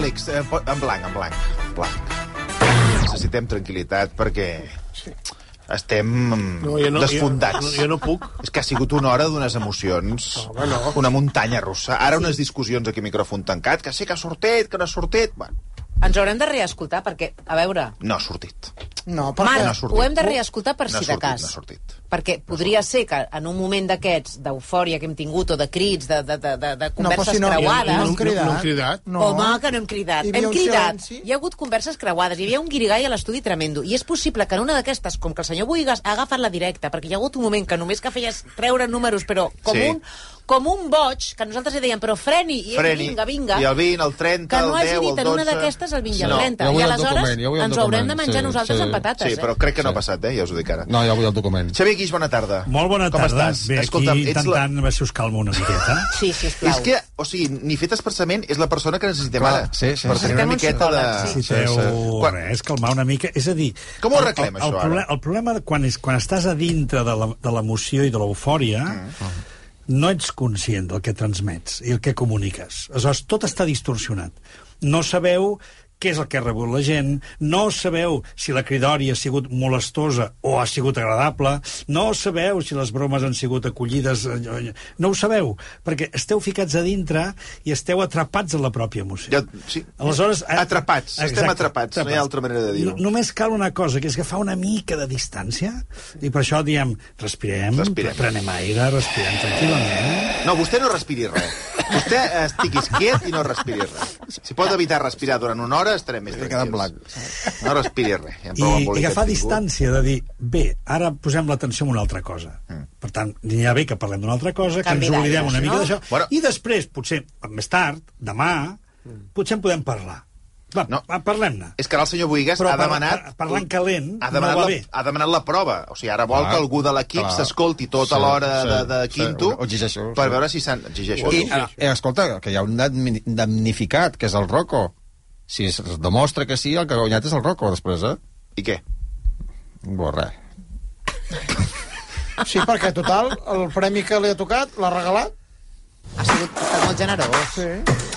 Àlex, eh, en blanc, en blanc. Blanc. Necessitem tranquil·litat perquè estem No, jo no- desfundats. jo- jo no puc. És que ha sigut una hora d'unes emocions. Home, no. Una muntanya russa. Ara unes discussions aquí a micròfon tancat, que sí que ha sortit, que no ha sortit... Bueno, Ens haurem de reescoltar, perquè, a veure... no ha sortit. No, Marc, perquè... no ha sortit. ho hem de reescoltar per No si de sortit, cas. no ha sortit. Perquè podria ser que en un moment d'aquests, d'eufòria que hem tingut, o de crits, de, de, de, de, de No, converses si no, creuades... no hem cridat. No hem cridat. No. Home, que no hem cridat. Hem cridat. silenci. Hi ha hagut converses creuades. Hi havia un guirigall a l'estudi tremendo. I és possible que en una d'aquestes, com que el senyor Boigas ha agafat la directa, perquè hi ha hagut un moment que només que feies treure números, però com, Sí. un, com un boig, que nosaltres li dèiem, però freni, i Freni. vinga, vinga. I el 20, el 30, que no el 10, hagi dit el en una 12. d'aquestes el 20 i el No. 30. Jo vull I el aleshores document, el ens ho haurem de menjar sí, nosaltres sí. amb patates, Sí, però crec que no ha passat, eh? Ja us ho dic ara. No, ja vull el document. Xavier Guix, bona tarda. Molt bona Com tarda. estàs? Bé, Escolta'm, aquí ets la- intentant la... si us calma una miqueta. eh? Sí, sisplau. És que, o sigui, ni fet expressament, és la persona que necessitem Clar, ara. sí, sí, per sí. tenir una miqueta de... psicòleg, sí. Necessiteu Quan- res, calmar una mica. És a dir... Com ho el- arreglem, el, això, el, ara? problema, el problema de quan, és, quan estàs a dintre de la- de l'emoció i de l'eufòria, Mm. no ets conscient del que transmets i el que comuniques. Aleshores, tot està distorsionat. No sabeu què és el que ha rebut la gent, no sabeu si la cridòria ha sigut molestosa o ha sigut agradable, no sabeu si les bromes han sigut acollides, eh, no ho sabeu, perquè esteu ficats a dintre i esteu atrapats en la pròpia emoció. Ja, sí. Aleshores, eh, Atrapats, estem atrapats, no hi ha altra manera de dir-ho. No- Només cal una cosa, que és agafar una mica de distància, i per això diem, respirem, Respirem. prenem aire, respirem tranquil·lament. No, vostè no respiri res. Vostè estiguis quiet i no respiri res. Si pot evitar respirar durant una hora, estarem més He quedat tranquils. No respiri res. Ja I, i agafar distància de dir, bé, ara posem l'atenció en una altra cosa. Mm. Per tant, n'hi ha bé que parlem d'una altra cosa, que Canvi ens oblidem una mica no? d'això, Bueno. i després, potser, més tard, demà, potser en podem parlar. Va, No. va parlem-ne. És que ara el senyor Boigas Però ha demanat... par- parlant calent ha demanat, no va la, bé. ha demanat la prova. O sigui, ara vol Clar, que algú de l'equip s'escolti tota Sí, l'hora sí, de, de sí, quinto ho exigeixo, per sí. veure si s'han... Exigeixo. I, eh, escolta, que hi ha un damni- damnificat, que és el Rocco. Si es demostra que sí, el que ha guanyat és el Rocco, després, eh? I què? Bo, res. Sí, perquè, total, el premi que li ha tocat l'ha regalat. Ha sigut molt generós. Sí.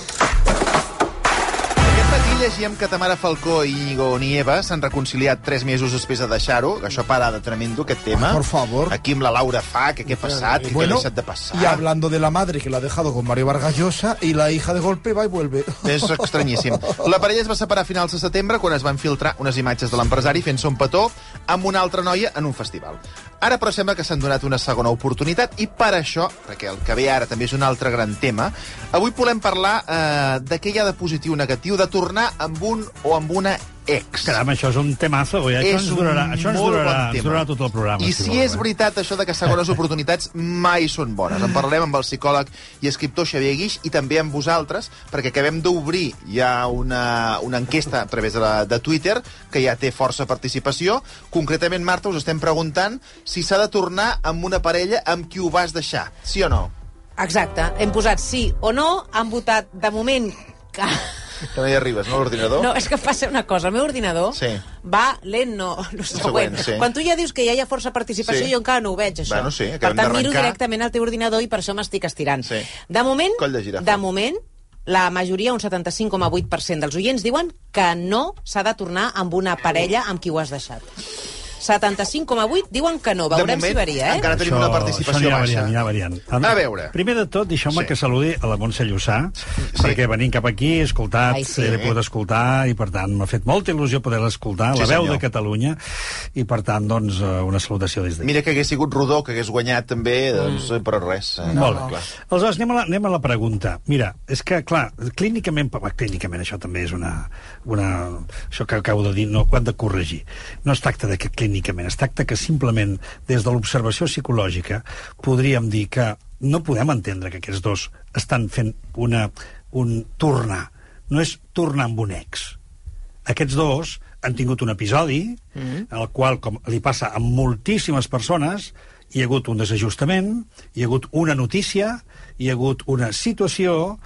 Llegíem que Tamara Falcó i Íñigo Nieva s'han reconciliat tres mesos després de deixar-ho. Això para de tremendo, aquest tema. Por favor. Aquí amb la Laura fa, que què ha passat, que què ha Bueno, deixat de passar. y hablando de la madre que la ha dejado con Mario Vargas Llosa y la hija de golpe va y vuelve. És estranyíssim. La parella es va separar a finals de setembre quan es van filtrar unes imatges de l'empresari fent-se un petó amb una altra noia en un festival. Ara, però, sembla que s'han donat una segona oportunitat i per això, perquè el que ve ara també és un altre gran tema, avui volem parlar eh, de què hi ha de positiu o negatiu de tornar amb un o amb una ex. Caram, això és un temazo, eh? això és ens durarà, un això ens durarà, bon ens durarà tot el programa. I si vol, és eh? veritat això de que segones oportunitats mai són bones. En parlarem amb el psicòleg i escriptor Xavier Guix i també amb vosaltres, perquè acabem d'obrir ja una, una enquesta a través de, la, de Twitter que ja té força participació. Concretament, Marta, us estem preguntant si s'ha de tornar amb una parella amb qui ho vas deixar. Sí o no? Exacte. Hem posat sí o no, han votat de moment que... Que no hi arribes, no, l'ordinador? No, és que passa una cosa. El meu ordinador Sí. va lent, no, no següent. següent, sí. Quan tu ja dius que ja hi ha força participació, Sí. jo encara no ho veig, això. Bueno, sí, per tant, miro directament al teu ordinador i per això m'estic estirant. Sí. De moment, de de moment, la majoria, un 75,8% dels oients, diuen que no s'ha de tornar amb una parella amb qui ho has deixat. 75,8 diuen que no. Veurem moment, si varia, eh? encara tenim una participació això baixa. Variant, anirà variant. A veure. Primer de tot, deixeu-me Sí. que saludi a la Montse Llussà, sí. perquè venint cap aquí he escoltat, Ai, sí. he pogut escoltar, i per tant m'ha fet molta il·lusió poder-la escoltar, Sí, la veu senyor. de Catalunya, i per tant, doncs, eh, una salutació des d'aquí. Mira que hagués sigut rodó, que hagués guanyat també, doncs, però res. Eh, Molt no, bé. clar. Aleshores, anem a, la, anem a la pregunta. Mira, és que, clar, clínicament, clínicament això també és una... una això que acabo de dir, no, ho hem de corregir. No es tracta de que clínicament, es tracta que simplement, des de l'observació psicològica, podríem dir que no podem entendre que aquests dos estan fent una, un tornar. No és tornar amb un ex. Aquests dos han tingut un episodi mm -hmm. en el qual, com li passa a moltíssimes persones, hi ha hagut un desajustament, hi ha hagut una notícia, hi ha hagut una situació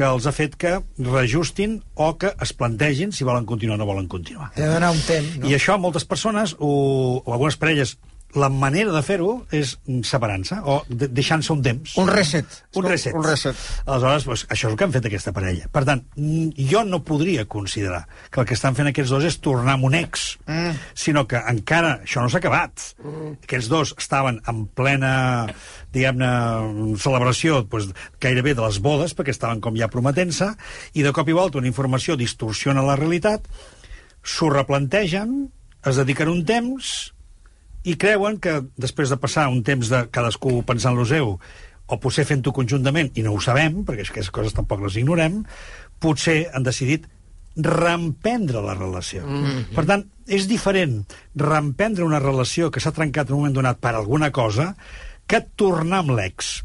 que els ha fet que reajustin o que es plantegin si volen continuar o no volen continuar. Té de donar un temps, no? I això moltes persones, o, o algunes parelles, la manera de fer-ho és separant-se o de, deixant-se un temps. Un reset. Un reset. Un reset. Aleshores, doncs, això és el que han fet aquesta parella. Per tant, jo no podria considerar que el que estan fent aquests dos és tornar amb un ex, mm. sinó que encara això no s'ha acabat. Mm. Aquests dos estaven en plena, diguem-ne, celebració doncs, gairebé de les bodes, perquè estaven com ja prometent-se, i de cop i volta una informació distorsiona la realitat, s'ho replantegen, es dediquen un temps i creuen que després de passar un temps de cadascú pensant lo seu, o potser fent-ho conjuntament, i no ho sabem, perquè aquestes coses tampoc les ignorem, potser han decidit reemprendre la relació. Mm -hmm. Per tant, és diferent reemprendre una relació que s'ha trencat en un moment donat per alguna cosa que tornar amb l'ex.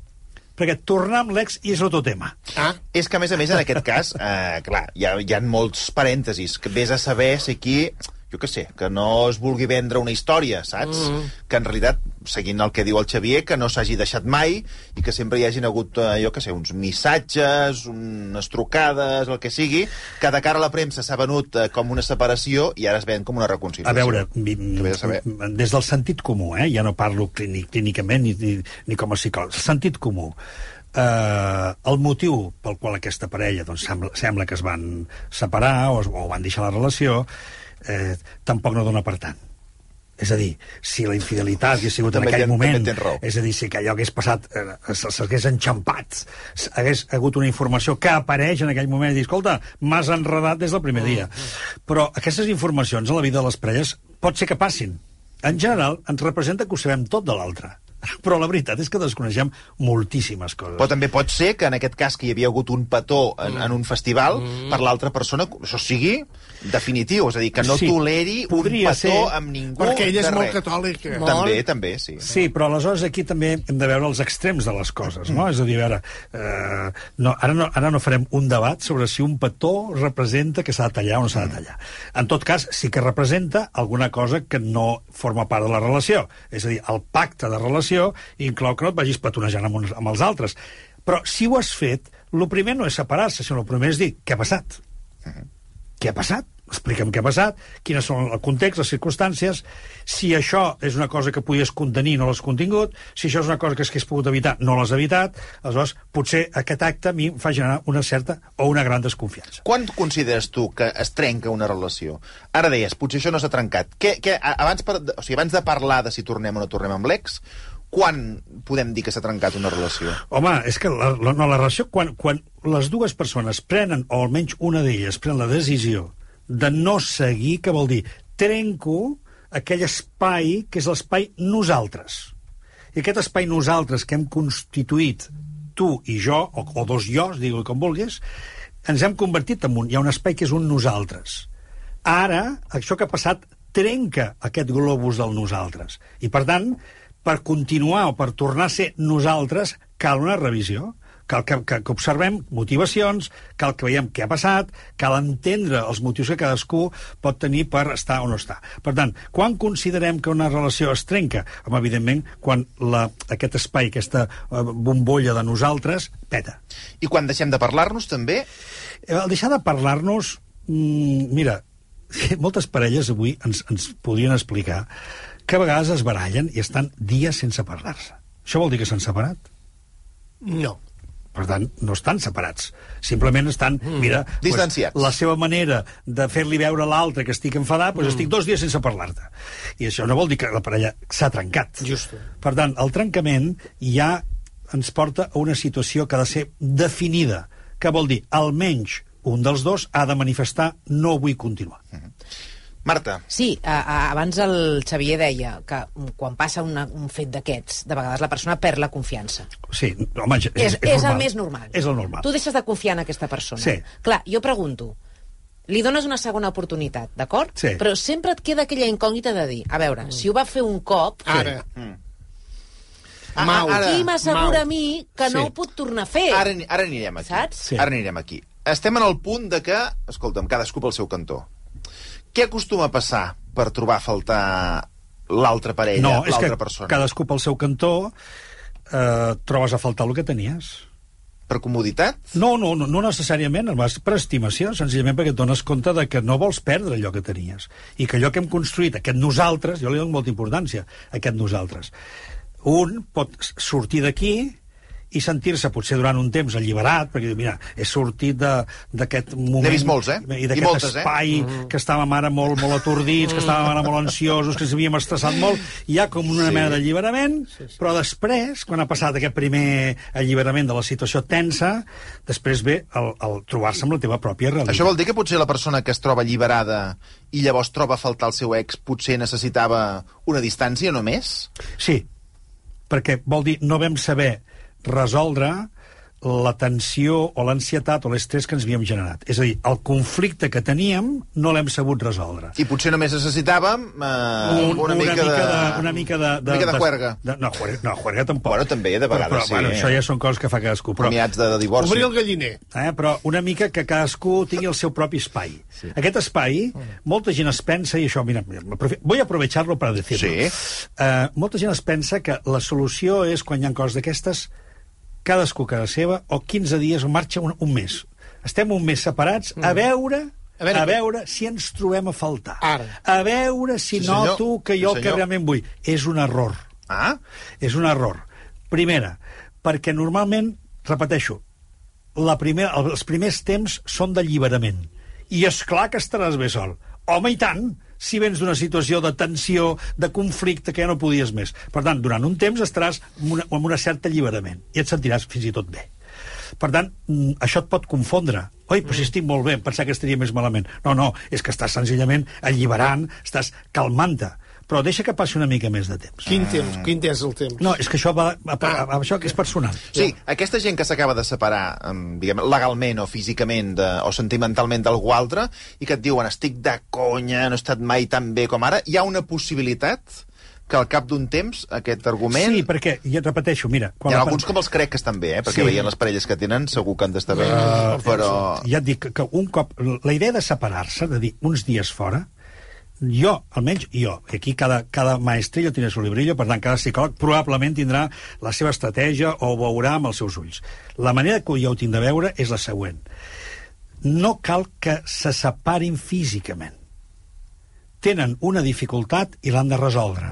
Perquè tornar amb l'ex és otro tema. Ah, és que, a més a més, en aquest cas, eh, clar, hi ha, hi ha molts parèntesis, que vés a saber si aquí jo què sé, que no es vulgui vendre una història, saps? Mm -hmm. Que en realitat, seguint el que diu el Xavier, que no s'hagi deixat mai i que sempre hi hagin hagut, eh, jo què sé, uns missatges, unes trucades, el que sigui, que de cara a la premsa s'ha venut eh, com una separació i ara es ven com una reconciliació. A veure, Que a saber. des del sentit comú, eh? ja no parlo clínic, clínicament ni, ni, ni com a psicòleg, sentit comú. Eh, el motiu pel qual aquesta parella doncs, sembla, sembla que es van separar o, es, o van deixar la relació eh, tampoc no dona per tant. És a dir, si la infidelitat hagués sigut També en aquell ten- moment, és a dir, si que allò hagués passat, eh, s'hagués enxampat, hagués hagut una informació que apareix en aquell moment i dir, escolta, m'has enredat des del primer dia. Però aquestes informacions a la vida de les parelles pot ser que passin. En general, ens representa que ho sabem tot de l'altre. Però la veritat és que desconeixem moltíssimes coses. Però també pot ser que en aquest cas que hi havia hagut un petó en, en un festival, mm. per l'altra persona això sigui definitiu, és a dir, que no Sí, toleri un petó ser, amb ningú Perquè ell és molt catòlic. eh? També, també, sí. Sí, però aleshores aquí també hem de veure els extrems de les coses, no? És a dir, a veure, eh, no, ara, no, ara no farem un debat sobre si un petó representa que s'ha de tallar o no s'ha de tallar. En tot cas, sí que representa alguna cosa que no forma part de la relació. És a dir, el pacte de relació inclou que no et vagis petonejant amb, uns, amb els altres. Però si ho has fet, el primer no és separar-se, sinó el primer és dir què ha passat. Què ha passat? Explica'm què ha passat, quines són el context, les circumstàncies, si això és una cosa que podies contenir no l'has contingut, si això és una cosa que s'hagués pogut evitar no l'has evitat, aleshores potser aquest acte a mi em fa generar una certa o una gran desconfiança. Quan consideres tu que es trenca una relació? Ara deies, potser això no s'ha trencat. Què, què, abans, per, o sigui, abans de parlar de si tornem o no tornem amb l'ex, quan podem dir que s'ha trencat una relació? Home, és que la, la, no, la relació, quan, quan les dues persones prenen, o almenys una d'elles pren la decisió de no seguir, que vol dir trenco aquell espai que és l'espai nosaltres. I aquest espai nosaltres que hem constituït tu i jo, o, o dos jos, digue com vulguis, ens hem convertit en un... Hi ha un espai que és un nosaltres. Ara, això que ha passat trenca aquest globus del nosaltres. I, per tant, per continuar o per tornar a ser nosaltres, cal una revisió. Cal que, que, que observem motivacions, cal que veiem què ha passat, cal entendre els motius que cadascú pot tenir per estar o no estar. Per tant, quan considerem que una relació es trenca? Home, evidentment, quan la, aquest espai, aquesta eh, bombolla de nosaltres, peta. I quan deixem de parlar-nos, també? Eh, El deixar de parlar-nos... Mm, mira, moltes parelles avui ens, ens podrien explicar que a vegades es barallen i estan dies sense parlar-se. Això vol dir que s'han separat? No. Per tant, no estan separats. Simplement estan, mm. mira... Distanciats. la seva manera de fer-li veure a l'altre que estic enfadat, doncs estic dos dies sense parlar-te. I això no vol dir que la parella s'ha trencat. Justo. Per tant, el trencament ja ens porta a una situació que ha de ser definida, que vol dir, almenys un dels dos ha de manifestar no vull continuar. Marta, Sí, a, a, abans el Xavier deia que mm, quan passa una, un fet d'aquests, de vegades la persona perd la confiança. Sí, home, és, És, és, és normal. el més normal. És el normal. Tu deixes de confiar en aquesta persona. Sí. Clar, jo pregunto, li dones una segona oportunitat, d'acord? Sí. Però sempre et queda aquella incògnita de dir, a veure, si ho va fer un cop, Ara. Ah, Mau. ara- qui m'assegura a mi que no Sí. ho puc tornar a fer? ara, ara anirem aquí. Saps? Sí. Ara anirem aquí. Estem en el punt de que, escolta'm, cadascú pel seu cantó. Què acostuma a passar per trobar a faltar l'altra parella, No, és que l'altra persona? cadascú pel seu cantó eh, trobes a faltar el que tenies. Per comoditat? No, no, no, no necessàriament, per estimació, senzillament perquè et dones compte de que no vols perdre allò que tenies. I que allò que hem construït, aquest nosaltres, jo li dono molta importància, aquest nosaltres. Un pot sortir d'aquí i sentir-se potser durant un temps alliberat, perquè diu, mira, he sortit d'aquest moment... N'he vist molts, eh? I d'aquest moltes, eh? espai que estàvem ara molt, molt atordits, que estàvem ara molt ansiosos, que ens havíem estressat molt. Hi ha com una Sí. mena d'alliberament, però després, quan ha passat aquest primer alliberament de la situació tensa, després ve el, el trobar-se amb la teva pròpia realitat. Això vol dir que potser la persona que es troba alliberada i llavors troba a faltar el seu ex potser necessitava una distància només? Sí, perquè vol dir no vam saber resoldre la tensió o l'ansietat o l'estrès que ens havíem generat. És a dir, el conflicte que teníem no l'hem sabut resoldre. I potser només necessitàvem eh, Un- una, mica de... Una mica de... una mica de juerga. De, no, juerga, no, juerga tampoc. Bueno, també, de vegades, però, però, sí. Bueno, això ja són coses que fa cadascú. Però, Comiats de, de divorci. Obrir el galliner. eh, però una mica que cadascú tingui el seu propi espai. Sí. Aquest espai, molta gent es pensa, i això, mira, a aprovecharlo para decirlo. Sí. Eh, molta gent es pensa que la solució és, quan hi ha coses d'aquestes, cadascú a casa seva, o 15 dies, o marxa un, un mes. Estem un mes separats a veure A veure a veure si ens trobem a faltar. Ara. A veure si Sí, senyor. noto que Sí, jo el que realment vull. És un error. Ah, És un error. Primera, perquè normalment, repeteixo, la primera, els primers temps són d'alliberament. I és clar que estaràs bé sol. Home, i tant! Si vens d'una situació de tensió, de conflicte, que ja no podies més. Per tant, durant un temps estaràs amb una, amb una certa alliberament i et sentiràs fins i tot bé. Per tant, mm, això et pot confondre. Oi, però si estic molt bé, em pensava que estaria més malament. No, no, és que estàs senzillament alliberant, estàs calmant-te. Però deixa que passi una mica més de temps. Quin temps? Quin temps el temps? No, és que això va, va, va, va això que és personal. sí, aquesta gent que s'acaba de separar, em, diguem, legalment o físicament de, o sentimentalment d'algú altre, i que et diuen estic de conya, no he estat mai tan bé com ara, hi ha una possibilitat que al cap d'un temps aquest argument... Sí, perquè, ja et repeteixo, mira... Hi ha alguns com els crec que estan bé, eh? perquè Sí. veient les parelles que tenen segur que han d'estar bé, Uh, però... Ja et dic que un cop... La idea de separar-se, de dir uns dies fora, jo, almenys jo, aquí cada, cada maestrillo tiene su librillo, per tant, cada psicòleg probablement tindrà la seva estratègia o ho veurà amb els seus ulls. La manera que jo ho tinc de veure és la següent. No cal que se separin físicament. Tenen una dificultat i l'han de resoldre.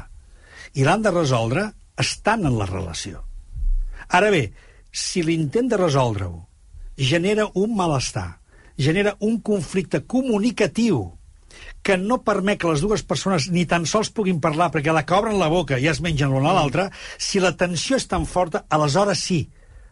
I l'han de resoldre estant en la relació. Ara bé, si l'intent de resoldre-ho genera un malestar, genera un conflicte comunicatiu que no permet que les dues persones ni tan sols puguin parlar perquè la que obren la boca ja es mengen l'una a l'altra, si la tensió és tan forta, aleshores sí.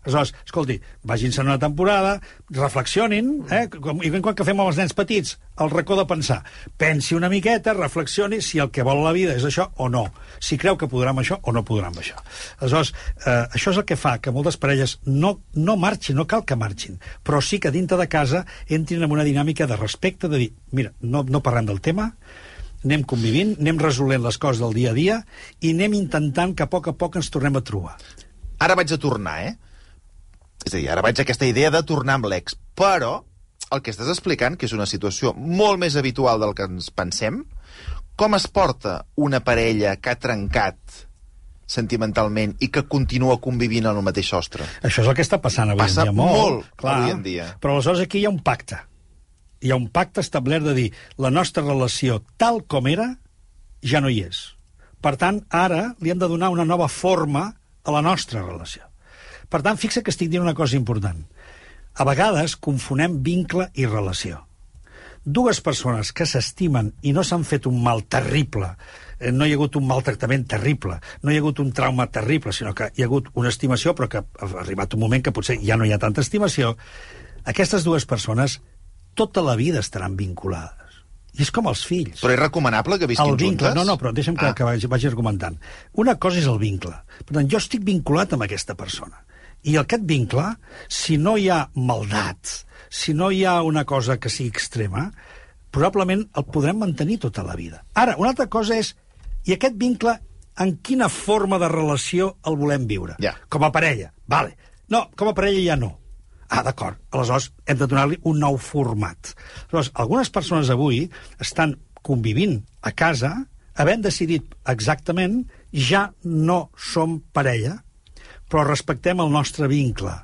Aleshores, escolti, vagin-se una temporada, reflexionin, eh? com, igual quan que fem amb els nens petits, el racó de pensar. Pensi una miqueta, reflexioni si el que vol la vida és això o no. Si creu que podrà amb això o no podrà amb això. Aleshores, eh, això és el que fa que moltes parelles no, no marxin, no cal que marxin, però sí que dintre de casa entrin en una dinàmica de respecte, de dir, mira, no, no parlem del tema, anem convivint, anem resolent les coses del dia a dia i anem intentant que a poc a poc ens tornem a trobar. Ara vaig a tornar, eh? És a dir, ara vaig a aquesta idea de tornar amb l'ex. Però el que estàs explicant, que és una situació molt més habitual del que ens pensem, com es porta una parella que ha trencat sentimentalment i que continua convivint en el mateix sostre? Això és el que està passant avui Passa en dia molt. molt avui en dia. Però aleshores aquí hi ha un pacte. Hi ha un pacte establert de dir la nostra relació tal com era ja no hi és. Per tant, ara li hem de donar una nova forma a la nostra relació. Per tant, fixa que estic dient una cosa important. A vegades confonem vincle i relació. Dues persones que s'estimen i no s'han fet un mal terrible, eh, no hi ha hagut un maltractament terrible, no hi ha hagut un trauma terrible, sinó que hi ha hagut una estimació, però que ha arribat un moment que potser ja no hi ha tanta estimació, aquestes dues persones tota la vida estaran vinculades. I és com els fills Però és recomanable que visquin el vincle, juntes? no, no, però deixa'm que, Ah. que vagi, vagi argumentant. Una cosa és el vincle. Per tant, jo estic vinculat amb aquesta persona. I aquest vincle, si no hi ha maldat, si no hi ha una cosa que sigui extrema, probablement el podrem mantenir tota la vida. Ara, una altra cosa és, i aquest vincle, en quina forma de relació el volem viure? Ja. Com a parella. Vale. No, com a parella ja no. Ah, d'acord. Aleshores, hem de donar-li un nou format. Aleshores, algunes persones avui estan convivint a casa havent decidit exactament ja no som parella, però respectem el nostre vincle.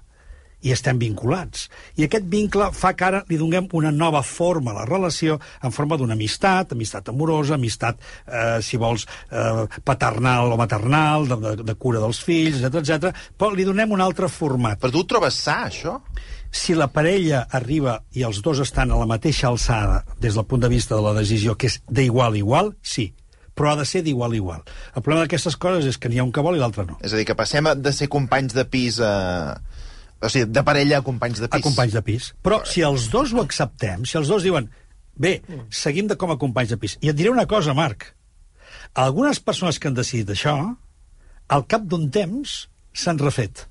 i estem vinculats. I aquest vincle fa que ara li donem una nova forma a la relació en forma d'una amistat, amistat amorosa, amistat, eh, si vols, eh, paternal o maternal, de, de, de cura dels fills, etc etc. però li donem un altre format. Però tu ho trobes sa, això? Si la parella arriba i els dos estan a la mateixa alçada des del punt de vista de la decisió, que és d'igual a igual, sí però ha de ser d'igual a igual. El problema d'aquestes coses és que n'hi ha un que vol i l'altre no. És a dir, que passem a- de ser companys de pis a... O sigui, de parella a companys de a pis. companys de pis. Però si els dos ho acceptem, si els dos diuen bé, seguim de com a companys de pis. I et diré una cosa, Marc. Algunes persones que han decidit això, al cap d'un temps, s'han refet.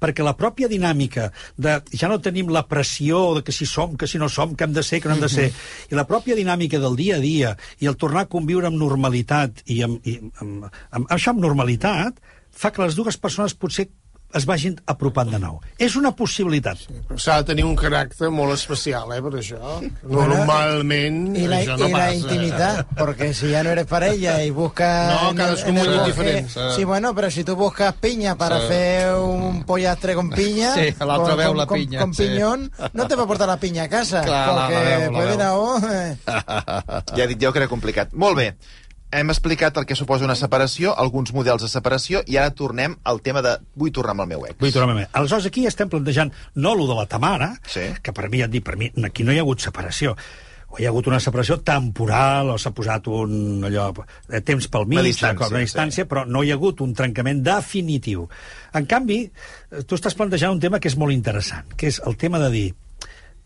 Perquè la pròpia dinàmica de ja no tenim la pressió de que si som, que si no som, que hem de ser, que no hem de ser, i la pròpia dinàmica del dia a dia i el tornar a conviure amb normalitat i amb, i amb, amb, això amb normalitat fa que les dues persones potser es vagin apropant de nou. És una possibilitat. Però s'ha de tenir un caràcter molt especial, eh, per això. Bueno, Normalment Y la, això no y la passa. intimidad, porque si ya no eres pareja y buscas... No, en cada el- uno en el es bosque- diferente. Sí, bueno, pero si tú buscas piña para Sí. hacer un pollastre con piña... Sí, l'altre con, veu con- la con- piña, Con sí. piñón, no te va portar la piña a casa. Clar, la- la veu, la veu. eh. Ja he dit jo que era complicat. Molt bé. Hem explicat el que suposa una separació, alguns models de separació, i ara tornem al tema de vull tornar amb el meu ex. Vull tornar a Aleshores, aquí estem plantejant no lo de la Tamara, Sí. que per mi, ja et dic, per mi, aquí no hi ha hagut separació. O hi ha hagut una separació temporal, o s'ha posat un allò, de temps pel mig, Una distància, una distància, sí. però no hi ha hagut un trencament definitiu. En canvi, eh, tu estàs plantejant un tema que és molt interessant, que és el tema de dir,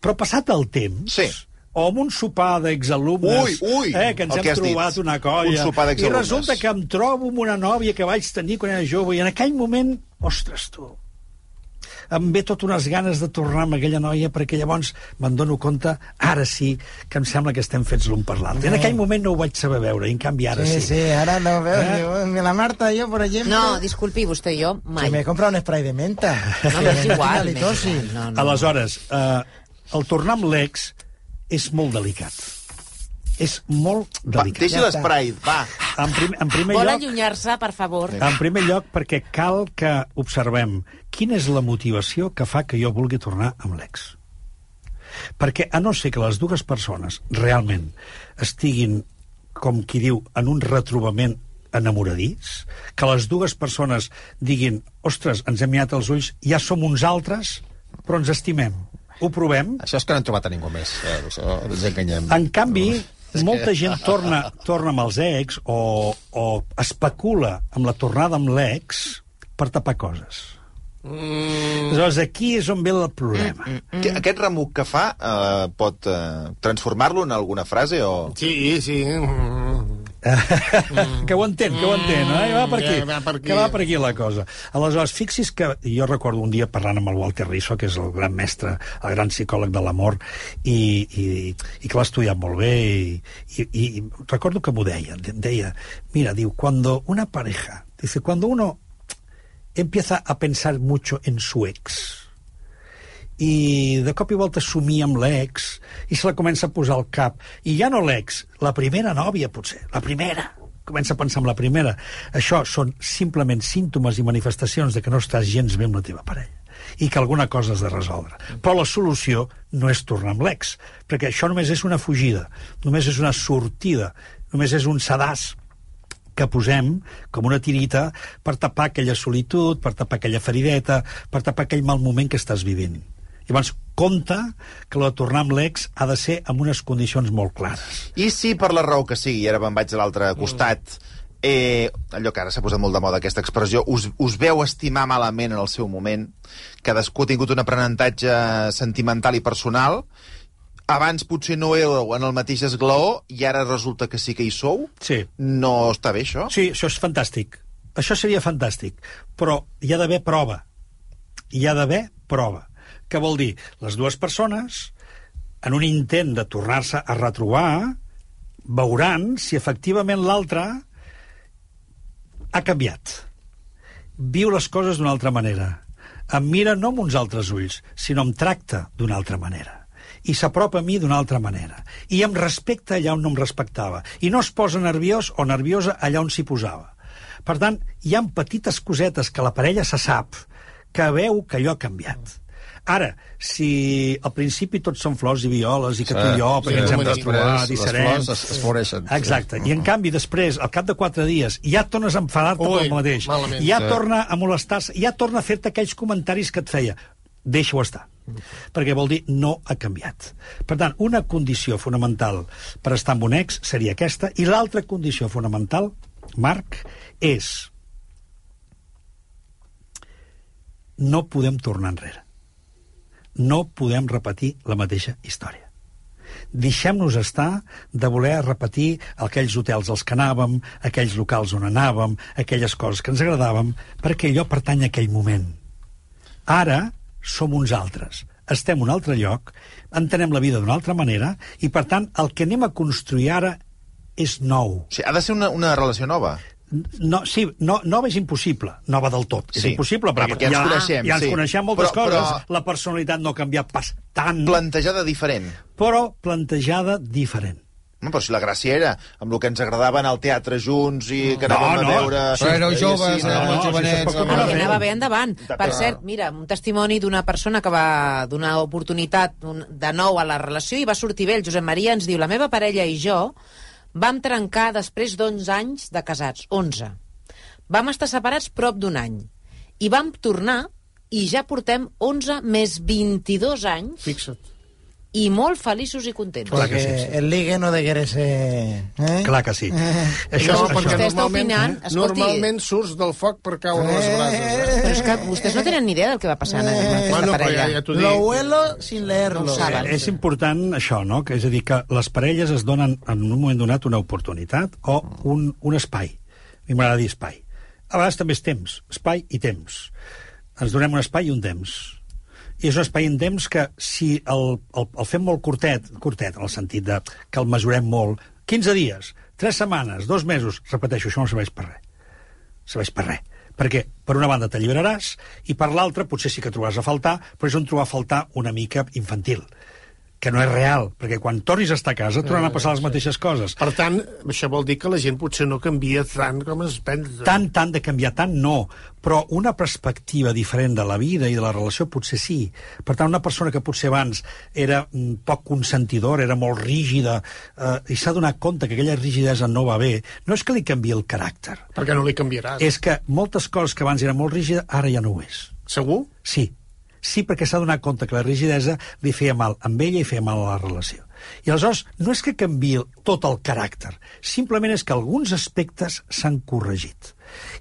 però passat el temps, Sí. O amb un sopar d'exalumnes, Ui, ui, eh, que ens hem que has dit. trobat una colla, Un sopar i resulta que em trobo amb una nòvia que vaig tenir quan era jove, i en aquell moment, ostres, tu, em ve tot unes ganes de tornar amb aquella noia perquè llavors me'n dono compte, ara sí, que em sembla que estem fets l'un per l'altre. En aquell moment no ho vaig saber veure, i en canvi ara Sí, sí. sí, ahora lo veo. Eh? Digo, La Marta y yo, por ejemplo... No, disculpi, vostè i jo, mai. Que me he comprado un spray de menta. No, no, és igual. No, no. Aleshores, eh, el tornar amb l'ex és molt delicat. És molt Va, delicat. deixi Ja està. l'esprai, va. En, prim, en primer Vol lloc... allunyar-se, per favor. En primer lloc, perquè cal que observem quina és la motivació que fa que jo vulgui tornar amb l'ex. Perquè, a no ser que les dues persones realment estiguin, com qui diu, en un retrobament enamoradís, que les dues persones diguin ostres, ens hem mirat els ulls, ja som uns altres, però ens estimem. Ho provem, Això és que no hem trobat a ningú més. Eh, això ens enganyem. en canvi, És que- molta gent torna, torna amb els ex o, o especula amb la tornada amb l'ex per tapar coses. Mm. Aleshores, aquí és on ve el problema. Mm, Que, aquest remuc que fa eh, pot eh, transformar-lo en alguna frase o... Sí, sí. Mm. Mm. que ho entén, que ho entén, eh? Va per aquí, Ja, va per aquí. que va per aquí la cosa. Aleshores, fixi's que jo recordo un dia parlant amb el Walter Risso, que és el gran mestre, el gran psicòleg de l'amor, i, i, i que l'ha estudiat molt bé, i, i, i recordo que m'ho deia, deia, mira, diu, cuando una pareja, dice, cuando uno empieza a pensar mucho en su ex, i de cop i volta somia amb l'ex i se la comença a posar al cap i ja no l'ex, la primera nòvia potser la primera, comença a pensar en la primera això són simplement símptomes i manifestacions de que no estàs gens bé amb la teva parella i que alguna cosa has de resoldre. Però la solució no és tornar amb l'ex, perquè això només és una fugida, només és una sortida, només és un sedàs que posem com una tirita per tapar aquella solitud, per tapar aquella ferideta, per tapar aquell mal moment que estàs vivint. Llavors, compte que la tornar amb l'ex ha de ser amb unes condicions molt clares. I si per la raó que sigui, ara me'n vaig a l'altre costat, eh, allò que ara s'ha posat molt de moda aquesta expressió, us, us veu estimar malament en el seu moment, cadascú ha tingut un aprenentatge sentimental i personal, abans potser no éreu en el mateix esglaó i ara resulta que sí que hi sou? Sí. No està bé, això? Sí, això és fantàstic. Això seria fantàstic. Però hi ha d'haver prova. Hi ha d'haver prova. Què vol dir? Les dues persones, en un intent de tornar-se a retrobar, veuran si efectivament l'altre ha canviat. Viu les coses d'una altra manera. Em mira no amb uns altres ulls, sinó em tracta d'una altra manera i s'apropa a mi d'una altra manera. I em respecta allà on no em respectava. I no es posa nerviós o nerviosa allà on s'hi posava. Per tant, hi han petites cosetes que la parella se sap que veu que allò ha canviat. Ara, si al principi tots són flors i violes i que tu i jo, perquè ens hem de trobar, les disserem... flors es, es floreixen. Exacte. I en canvi, després, al cap de quatre dies, ja tornes a enfadar-te pel mateix. malament. Ja Sí. torna a molestar-se, ja torna a fer-te aquells comentaris que et feia. Deixa-ho estar. Perquè vol dir no ha canviat. Per tant, una condició fonamental per estar amb un ex seria aquesta, i l'altra condició fonamental, Marc, és no podem tornar enrere. No podem repetir la mateixa història deixem-nos estar de voler repetir aquells hotels als que anàvem, aquells locals on anàvem, aquelles coses que ens agradaven, perquè allò pertany a aquell moment. Ara som uns altres. Estem en un altre lloc, entenem la vida d'una altra manera, i, per tant, el que anem a construir ara és nou. O sigui, ha de ser una, una relació nova. No, sí, no, nova és impossible, nova del tot. És Sí. impossible, Clar, perquè, perquè ens ja, coneixem, ja ens sí. coneixem moltes Però- coses. però- La personalitat no ha canviat pas tant, Plantejada diferent. però plantejada diferent. No, però si la gràcia era amb el que ens agradava anar al teatre junts i que No, anàvem no. a veure... Però éreu joves, éreu no, si jovenets. comparar I bé. anava bé endavant. Per cert, mira, un testimoni d'una persona que va donar oportunitat un- de nou a la relació i va sortir bé. El Josep Maria ens diu, la meva parella i jo vam trencar després d'11 anys de casats, 11. Vam estar separats prop d'un any. I vam tornar i ja portem 11 més 22 anys Fixa't. I molt feliços i contents. Clar que sí, sí. el ligue no degué ser... Eh? Clar que sí. Això, no, això, perquè Vostè està normalment, opinant, escolti. normalment surts del foc per caure a les brases. Eh? Però és que vostès no tenen ni idea del que va passar en aquesta Bueno, parella. ja, ja t'ho Lo dic. huelo sin leerlo. No saben. és important això, no? Que és a dir, que les parelles es donen en un moment donat una oportunitat o un, un espai. A mi m'agrada dir espai. A vegades també és temps, espai i temps. Ens donem un espai i un temps. És un espai un temps que si el, el, el fem molt curtet, curtet en el sentit de que el mesurem molt, 15 dies, 3 setmanes, 2 mesos, repeteixo, això no serveix per res serveix per res. Perquè, per una banda, t'alliberaràs, i per l'altra, potser sí que trobaràs a faltar, però és on trobar a faltar una mica infantil que no és real, perquè quan tornis a estar a casa tornaran a passar les mateixes coses. Per tant, això vol dir que la gent potser no canvia tant com es pensa. Tant, tant de canviar, tant no, però una perspectiva diferent de la vida i de la relació potser sí. Per tant, una persona que potser abans era mm, poc consentidora, era molt rígida, eh, i s'ha donat compte que aquella rigidesa no va bé, no és que li canvi el caràcter, Perquè no li canviaràs. és que moltes coses que abans eren molt rígides, ara ja no ho és. Segur? Sí, sí perquè s'ha donat compte que la rigidesa li feia mal amb ella i feia mal a la relació. I aleshores no és que canvi tot el caràcter, simplement és que alguns aspectes s'han corregit.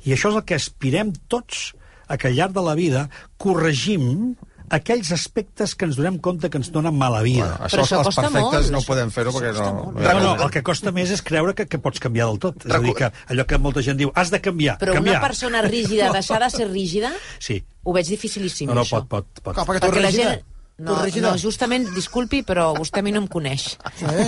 I això és el que aspirem tots a que al llarg de la vida corregim aquells aspectes que ens donem compte que ens donen mala vida. Bueno, Però això, això els costa perfectes molt, no això podem fer-ho perquè no... no No, el que costa més és creure que, que pots canviar del tot. És a dir, que allò que molta gent diu, has de canviar. Però canviar. una persona rígida deixar de ser rígida Sí. ho veig dificilíssim, No, no, això. pot, pot, pot. Clar, perquè tu Perquè la gent... No, no, justament, disculpi, però vostè a mi no em coneix. Eh?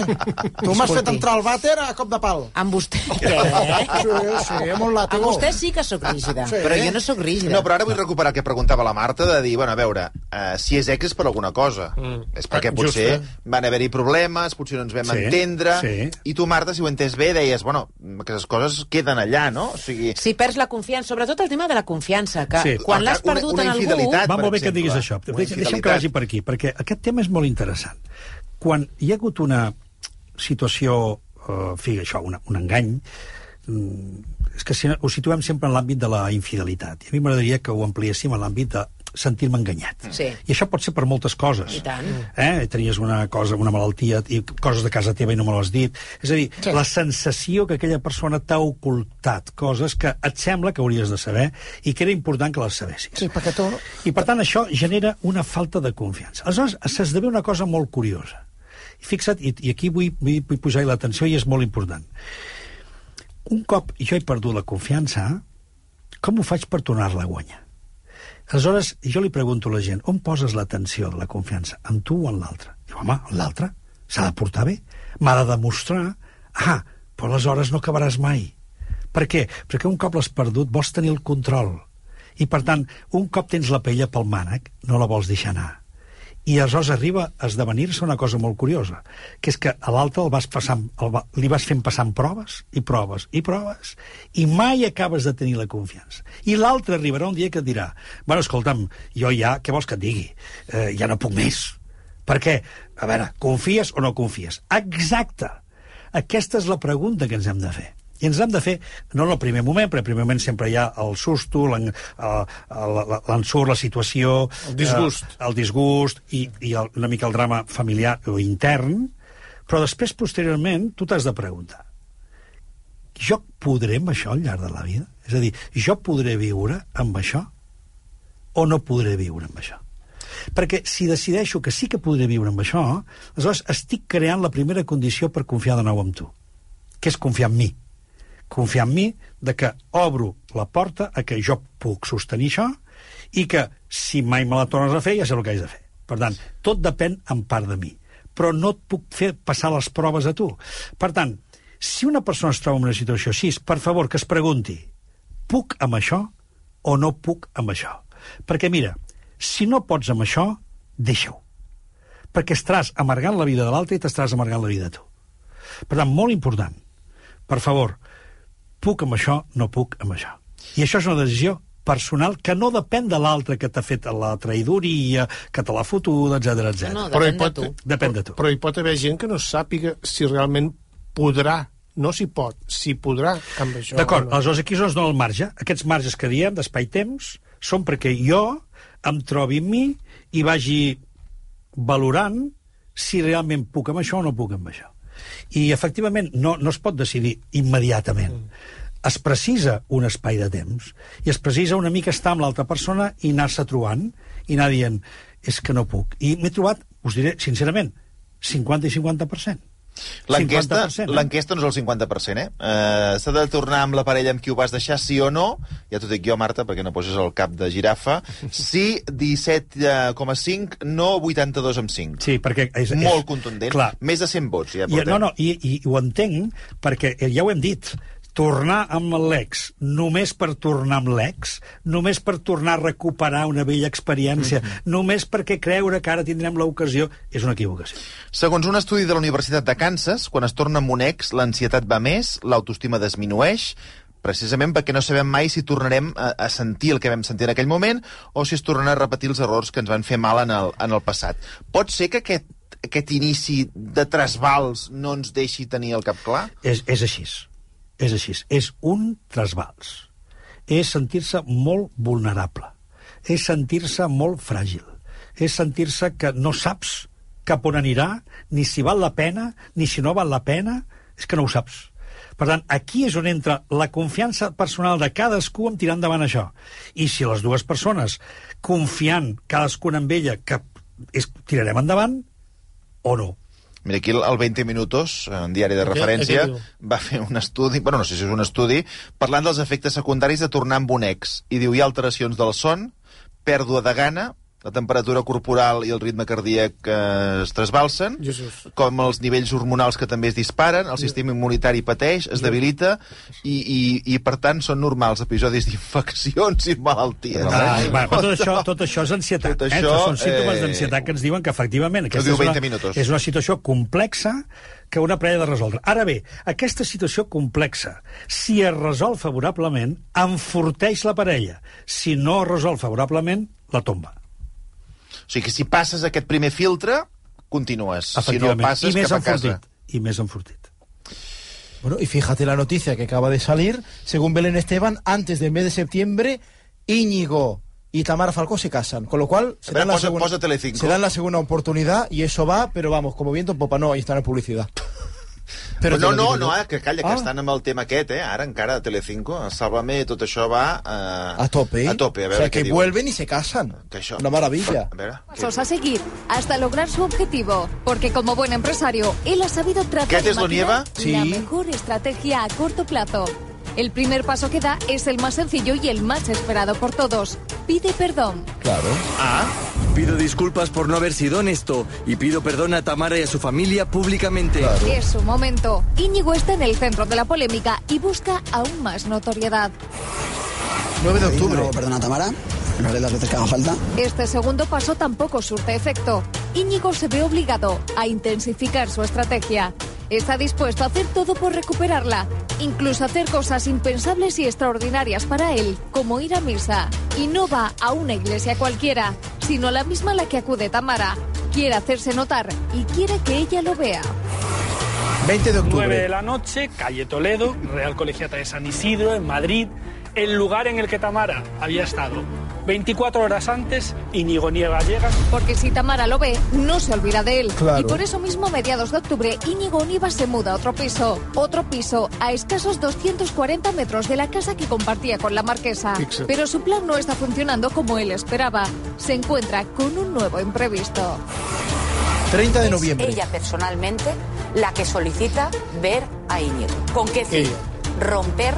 Tu m'has fet entrar al vàter a cop de pal. Amb vostè... Què? Sí, sí, amb un Amb vostè sí que sóc rígida, Sí. però jo no sóc rígida. No, però ara vull recuperar el que preguntava la Marta, de dir, bueno, a veure, uh, si és ex és per alguna cosa. Mm. És perquè Ah, potser just, van haver-hi problemes, potser no ens vam Sí, entendre, sí. i tu, Marta, si ho entès bé, deies, bueno, aquestes coses queden allà, no? O sigui, Si perds la confiança, sobretot el tema de la confiança, que Sí. quan l'has Una- perdut una en algú... Va molt bé que diguis això. Una Deixa, deixa'm que vagi per aquí, perquè aquest tema és molt interessant. Quan hi ha hagut una situació, eh, fi, això, un, un engany, mm, és que si, ho situem sempre en l'àmbit de la infidelitat. I a mi m'agradaria que ho ampliéssim en l'àmbit de sentir-me enganyat. Sí. I això pot ser per moltes coses. I tant. Eh? Tenies una cosa, una malaltia, i coses de casa teva i no me l'has dit. És a dir, sí. la sensació que aquella persona t'ha ocultat coses que et sembla que hauries de saber i que era important que les sabessis. Sí, perquè tu... I, per tant, això genera una falta de confiança. Aleshores, s'esdevé una cosa molt curiosa. I fixa't, i, i aquí vull, vull, vull posar-hi l'atenció i és molt important. Un cop jo he perdut la confiança, com ho faig per tornar-la a guanyar? Aleshores, jo li pregunto a la gent, on poses l'atenció de la confiança? En tu o en l'altre? Diu, home, l'altre? S'ha de portar bé? M'ha de demostrar? Ah, però aleshores no acabaràs mai. Per què? Perquè un cop l'has perdut vols tenir el control. I, per tant, un cop tens la pella pel mànec, no la vols deixar anar. I aleshores arriba a esdevenir-se una cosa molt curiosa, que és que a l'altre vas passant, el va, li vas fent passant proves i proves i proves i mai acabes de tenir la confiança. I l'altre arribarà un dia que et dirà bueno, escolta'm, jo ja, què vols que et digui? Eh, ja no puc més. Per què? A veure, confies o no confies? Exacte. Aquesta és la pregunta que ens hem de fer. I ens hem de fer, no en el primer moment, perquè al primer moment sempre hi ha el susto, eh, el- l'ensurt, la situació... El disgust. Eh, el disgust i, i el, una mica el drama familiar o intern, però després, posteriorment, tu t'has de preguntar jo podré amb això al llarg de la vida? És a dir, jo podré viure amb això o no podré viure amb això? Perquè si decideixo que sí que podré viure amb això, aleshores estic creant la primera condició per confiar de nou en tu, que és confiar en mi. Confiar en mi de que obro la porta a que jo puc sostenir això i que si mai me la tornes a fer ja sé el que haig de fer. Per tant, tot depèn en part de mi, però no et puc fer passar les proves a tu. Per tant, si una persona es troba en una situació així, per favor, que es pregunti puc amb això o no puc amb això? Perquè, mira, si no pots amb això, deixa-ho. Perquè estaràs amargant la vida de l'altre i t'estaràs amargant la vida de tu. Per tant, molt important, per favor, puc amb això, no puc amb això. I això és una decisió personal que no depèn de l'altre que t'ha fet la traïdoria, que te l'ha fotuda, etc etc. No, no, Però hi depèn de pot, tu. Depèn de tu. Però hi pot haver gent que no sàpiga si realment podrà, no si pot, si podrà amb això. D'acord, no. aleshores aquí és on es dona el marge. Aquests marges que diem d'espai-temps són perquè jo em trobi en mi i vagi valorant si realment puc amb això o no puc amb això. I, efectivament, no, no es pot decidir immediatament. Es precisa un espai de temps i es precisa una mica estar amb l'altra persona i anar-se trobant i anar dient és que no puc. I m'he trobat, us diré sincerament, 50 i 50%. L'enquesta 50%, eh? no és el 50%, eh? uh S'ha de tornar amb la parella amb qui ho vas deixar, sí o no? Ja t'ho dic jo, Marta, perquè no poses el cap de girafa. Sí, 17,5, no 82 amb 5. Sí, perquè és, és Molt contundent. Clar, Més de 100 vots, ja I, no, no, i, i ho entenc, perquè eh, ja ho hem dit, tornar amb l'ex només per tornar amb l'ex, només per tornar a recuperar una vella experiència, Mhm. només perquè creure que ara tindrem l'ocasió, és una equivocació. Segons un estudi de la Universitat de Kansas, quan es torna amb un ex, l'ansietat va més, l'autoestima disminueix, precisament perquè no sabem mai si tornarem a, a sentir el que vam sentir en aquell moment o si es tornen a repetir els errors que ens van fer mal en el, en el passat. Pot ser que aquest, aquest inici de trasbals no ens deixi tenir el cap clar? És, és així. És així. És un trasbals. És sentir-se molt vulnerable. És sentir-se molt fràgil. És sentir-se que no saps cap on anirà, ni si val la pena, ni si no val la pena, és que no ho saps. Per tant, aquí és on entra la confiança personal de cadascú en tirar endavant això. I si les dues persones, confiant cadascuna en ella, que és, tirarem endavant, o no. Mira, aquí el el 20 Minutos, en diari de referència, va fer un estudi, bueno, no sé si és un estudi, parlant dels efectes secundaris de tornar amb un ex. I diu, hi ha alteracions del son, pèrdua de gana, la temperatura corporal i el ritme cardíac eh, es trasbalsen, Jesús. com els nivells hormonals que també es disparen, el sistema immunitari pateix, es debilita, i, i, i per tant són normals episodis d'infeccions i malalties. Ai, va, però tot això, tot això és ansietat. Tot eh? això, Són símptomes eh, d'ansietat que ens diuen que, efectivament, aquesta diu és, 20 una, minutos. és una situació complexa que una parella de resoldre. Ara bé, aquesta situació complexa, si es resol favorablement, enforteix la parella. Si no es resol favorablement, la tomba. O sigui que si passes aquest primer filtre, continues. Si no passes, I més cap a casa. enfortit. I més enfortit. Bueno, y fíjate la noticia que acaba de salir. Según Belén Esteban, antes del mes de septiembre, Íñigo y Tamara Falcó se casan. Con lo cual, se ver, dan, la posa- segunda, posa se dan la segunda oportunidad y eso va, pero vamos, como viento en popa. No, ahí está en publicidad. Però no, no, no, eh, que calla, que Ah. estan amb el tema aquest, eh? Ara encara a Telecinco, a Sálvame, tot això va... Eh, A tope. A tope, a o veure sea, què que diuen. vuelven y se casan. Que això... Una maravilla. A veure... què Pasos a seguir hasta lograr su objetivo, porque como buen empresario, él ha sabido trazar ¿Qué y haces, lo maquinar Sí. la mejor estrategia a corto plazo. El primer paso que da es el más sencillo y el más esperado por todos. Pide perdón. Claro. Ah, Pido disculpas por no haber sido honesto y pido perdón a Tamara y a su familia públicamente. Es su momento. Íñigo está en el centro de la polémica y busca aún más notoriedad. 9 de octubre. No, perdona, Tamara. lo haré las veces que haga falta. Este segundo paso tampoco surte efecto. Íñigo se ve obligado a intensificar su estrategia. Está dispuesto a hacer todo por recuperarla, incluso hacer cosas impensables y extraordinarias para él, como ir a misa. Y no va a una iglesia cualquiera, sino a la misma a la que acude Tamara. Quiere hacerse notar y quiere que ella lo vea. 20 de octubre. 9 de la noche, calle Toledo, Real Colegiata de San Isidro, en Madrid, el lugar en el que Tamara había estado. 24 horas antes, Íñigo Nieva llega. Porque si Tamara lo ve, no se olvida de él. Claro. Y por eso mismo, a mediados de octubre, Íñigo Nieva se muda a otro piso. Otro piso, a escasos 240 metros de la casa que compartía con la marquesa. Pero su plan no está funcionando como él esperaba. Se encuentra con un nuevo imprevisto. 30 de Es noviembre. ella personalmente la que solicita ver a Íñigo. ¿Con qué fin? Romper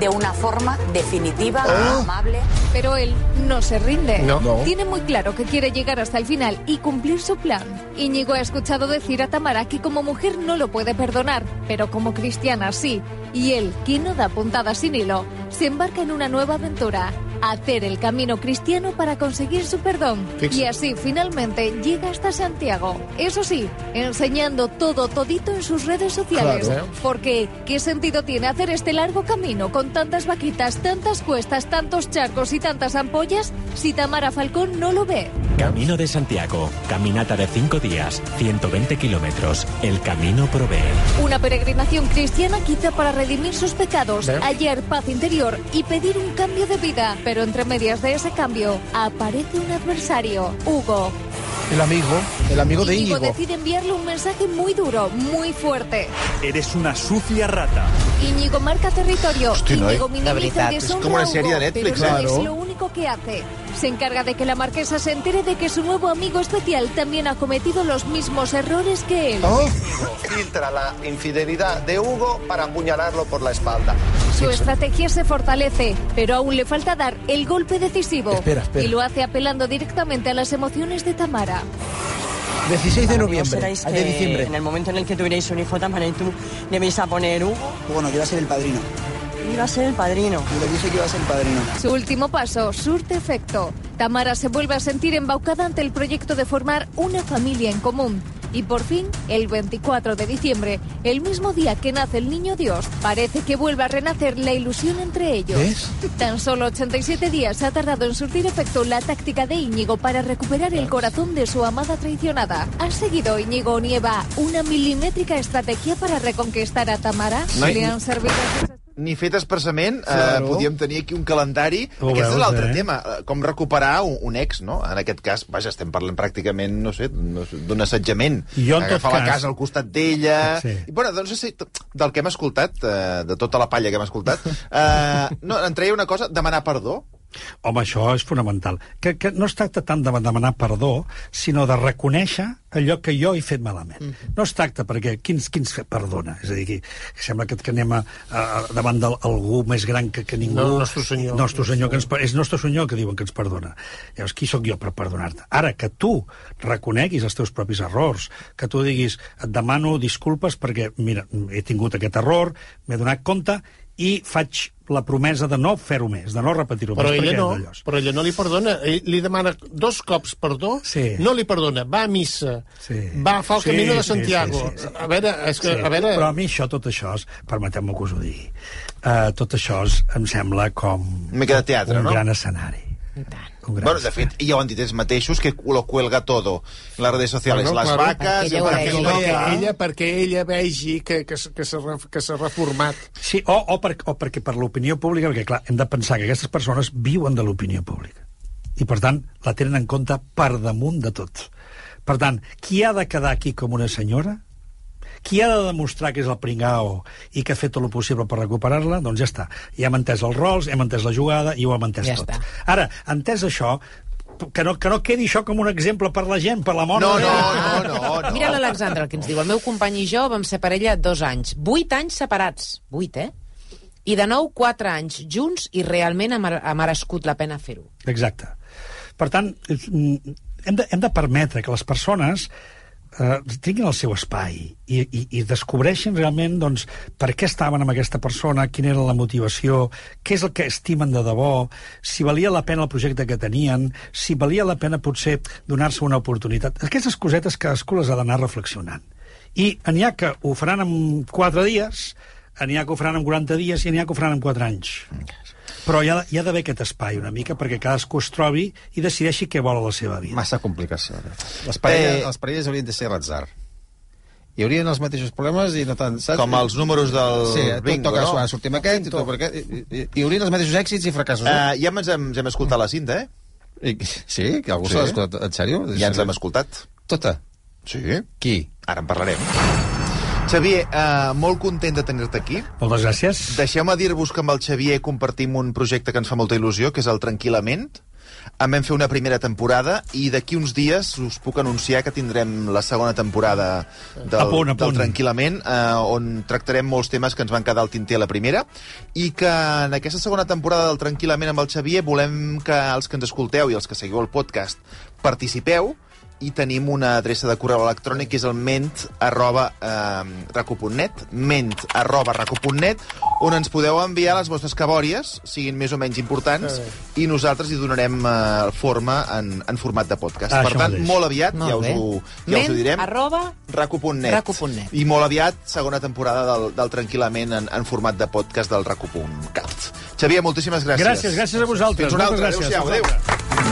de una forma definitiva, Ah. amable. Pero él no se rinde. No. No. Tiene muy claro que quiere llegar hasta el final y cumplir su plan. Íñigo ha escuchado decir a Tamara que como mujer no lo puede perdonar, pero como cristiana sí. Y él, que no da puntadas sin hilo, se embarca en una nueva aventura. Hacer el camino cristiano para conseguir su perdón. Y así finalmente llega hasta Santiago. Eso sí, enseñando todo todito en sus redes sociales. Claro. Porque, ¿qué sentido tiene hacer este largo camino con tantas vaquitas, tantas cuestas, tantos charcos y tantas ampollas si Tamara Falcón no lo ve? Camino de Santiago. Caminata de 5 días, 120 kilómetros. El camino provee. Una peregrinación cristiana quizá para redimir sus pecados, hallar paz interior y pedir un cambio de vida. Pero entre medias de ese cambio aparece un adversario, Hugo. El amigo, el amigo de Íñigo Íñigo. decide enviarle un mensaje muy duro, muy fuerte. Eres una sucia rata. Íñigo marca territorio. Hosti, noi. Íñigo De minimiza veritat, y és deshonra com una sèrie de Netflix, pero no claro. es lo único que hace. Se encarga de que la marquesa se entere de que su nuevo amigo especial también ha cometido los mismos errores que él. Oh. Filtra la infidelidad de Hugo para apuñalarlo por la espalda. Su estrategia se fortalece, pero aún le falta dar el golpe decisivo. Espera, espera. Y lo hace apelando directamente a las emociones de Tamara. 16 de que noviembre, al de que diciembre. En el momento en el que tuvierais un hijo, Tamara, y tú le vais a poner Hugo. Bueno, que iba a ser el padrino. Iba a ser el padrino. Y le dije que iba a ser el padrino. Su último paso surte efecto. Tamara se vuelve a sentir embaucada ante el proyecto de formar una familia en común. Y por fin, el 24 de diciembre, el mismo día que nace el niño Dios, parece que vuelve a renacer la ilusión entre ellos. ¿Ves? Tan solo 87 días ha tardado en surtir efecto la táctica de Íñigo para recuperar el corazón de su amada traicionada. ¿Ha seguido Íñigo Nieva una milimétrica estrategia para reconquistar a Tamara? No, ¿Le han servido ni fet expressament, Claro. eh, podíem tenir aquí un calendari. Ho Aquest és veus, l'altre eh? tema, eh, com recuperar un, un ex, no? En aquest cas, vaja, estem parlant pràcticament, no sé, d'un assetjament. Jo, en tot Agafar la cas- casa al costat d'ella... Sí. I, bueno, doncs, sé, del que hem escoltat, eh, de tota la palla que hem escoltat, eh, no, en treia una cosa, demanar perdó. Home, això és fonamental. Que, que no es tracta tant de demanar perdó, sinó de reconèixer allò que jo he fet malament. Mm -hmm. No es tracta perquè qui ens, qui ens perdona? És a dir, que, que sembla que, que anem a, a, davant d'algú més gran que, que ningú. No, nostre senyor. Nostre senyor, que ens, és nostre senyor que diuen que ens perdona. Llavors, qui sóc jo per perdonar-te? Ara, que tu reconeguis els teus propis errors, que tu diguis, et demano disculpes perquè, mira, he tingut aquest error, m'he donat compte i faig la promesa de no fer-ho més, de no repetir-ho Però més. ella no, però ella no li perdona. Ell li demana dos cops perdó, Sí. no li perdona. Va a missa, Sí. va, fa el Sí, camino de sí, Santiago. sí, sí, sí. A veure, és que, Sí, a veure... Però a mi això, tot això, permeteu-me que us ho digui, uh, tot això és, em sembla com Una mica de teatre, un no? gran escenari. Un gran Bueno, de fet, ja ho han dit ells mateixos, que lo cuelga todo en les redes sociales. Bueno, les claro. vaques... Perquè, el perquè, perquè, clar. ella, perquè ella vegi que, que, que s'ha reformat. Sí, o, o, per, o perquè per l'opinió pública, perquè clar, hem de pensar que aquestes persones viuen de l'opinió pública. I per tant, la tenen en compte per damunt de tot. Per tant, qui ha de quedar aquí com una senyora? Qui ha de demostrar que és el pringao i que ha fet tot el possible per recuperar-la? Doncs ja està. Ja hem entès els rols, hem entès la jugada i ho hem entès Ja tot. està. Ara, entès això, que no, que no quedi això com un exemple per la gent, per la mort No, de no, no, no, no. Mira l'Alexandre, el que ens diu. El meu company i jo vam ser parella dos anys. Vuit anys separats. Vuit, eh? I de nou, quatre anys junts i realment ha, ha merescut la pena fer-ho. Exacte. Per tant, mm, hem de, hem de permetre que les persones eh, tinguin el seu espai i, i, i descobreixin realment doncs, per què estaven amb aquesta persona, quina era la motivació, què és el que estimen de debò, si valia la pena el projecte que tenien, si valia la pena potser donar-se una oportunitat. Aquestes cosetes cadascú les ha d'anar reflexionant. I n'hi ha que ho faran en 4 dies, n'hi ha que ho faran en 40 dies i n'hi ha que ho faran en 4 anys. Però hi ha, hi ha d'haver aquest espai una mica perquè cadascú es trobi i decideixi què vol a la seva vida. Massa complicació. Les parelles, Eh. les parelles haurien de ser ratzar. Hi haurien els mateixos problemes i no tant... Saps? Com els números del sí, tu bingo, toques, no? sortim aquest, i per aquest, i, i, i haurien els mateixos èxits i fracassos. Uh, ja ens hem, ens hem escoltat la cinta, eh? I, sí? Que algú Sí. escoltat? En sèrio? Ja ens l'hem escoltat. Tota? Sí. Qui? Ara en parlarem. Xavier, uh, molt content de tenir-te aquí. Moltes gràcies. Deixeu-me dir-vos que amb el Xavier compartim un projecte que ens fa molta il·lusió, que és el Tranquil·lament. En vam fer una primera temporada i d'aquí uns dies us puc anunciar que tindrem la segona temporada del, A punt, a punt. del Tranquil·lament, eh, on tractarem molts temes que ens van quedar al tinter a la primera, i que en aquesta segona temporada del Tranquil·lament amb el Xavier volem que els que ens escolteu i els que seguiu el podcast participeu, i tenim una adreça de correu electrònic que és el ment arroba eh, raco.net ment arroba raco.net on ens podeu enviar les vostres cabòries siguin més o menys importants i nosaltres hi donarem eh, forma en, en format de podcast. Ah, per tant, mateix. molt aviat, Molt ja, us ho, ja us ho Ment direm, arroba raco.net. raco.net. I molt aviat, segona temporada del, del Tranquil·lament en, en format de podcast del raco.cat. Xavier, moltíssimes gràcies. Gràcies, gràcies a vosaltres. Fins una Moltes altra. gràcies. Adéu-siau.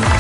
Adéu.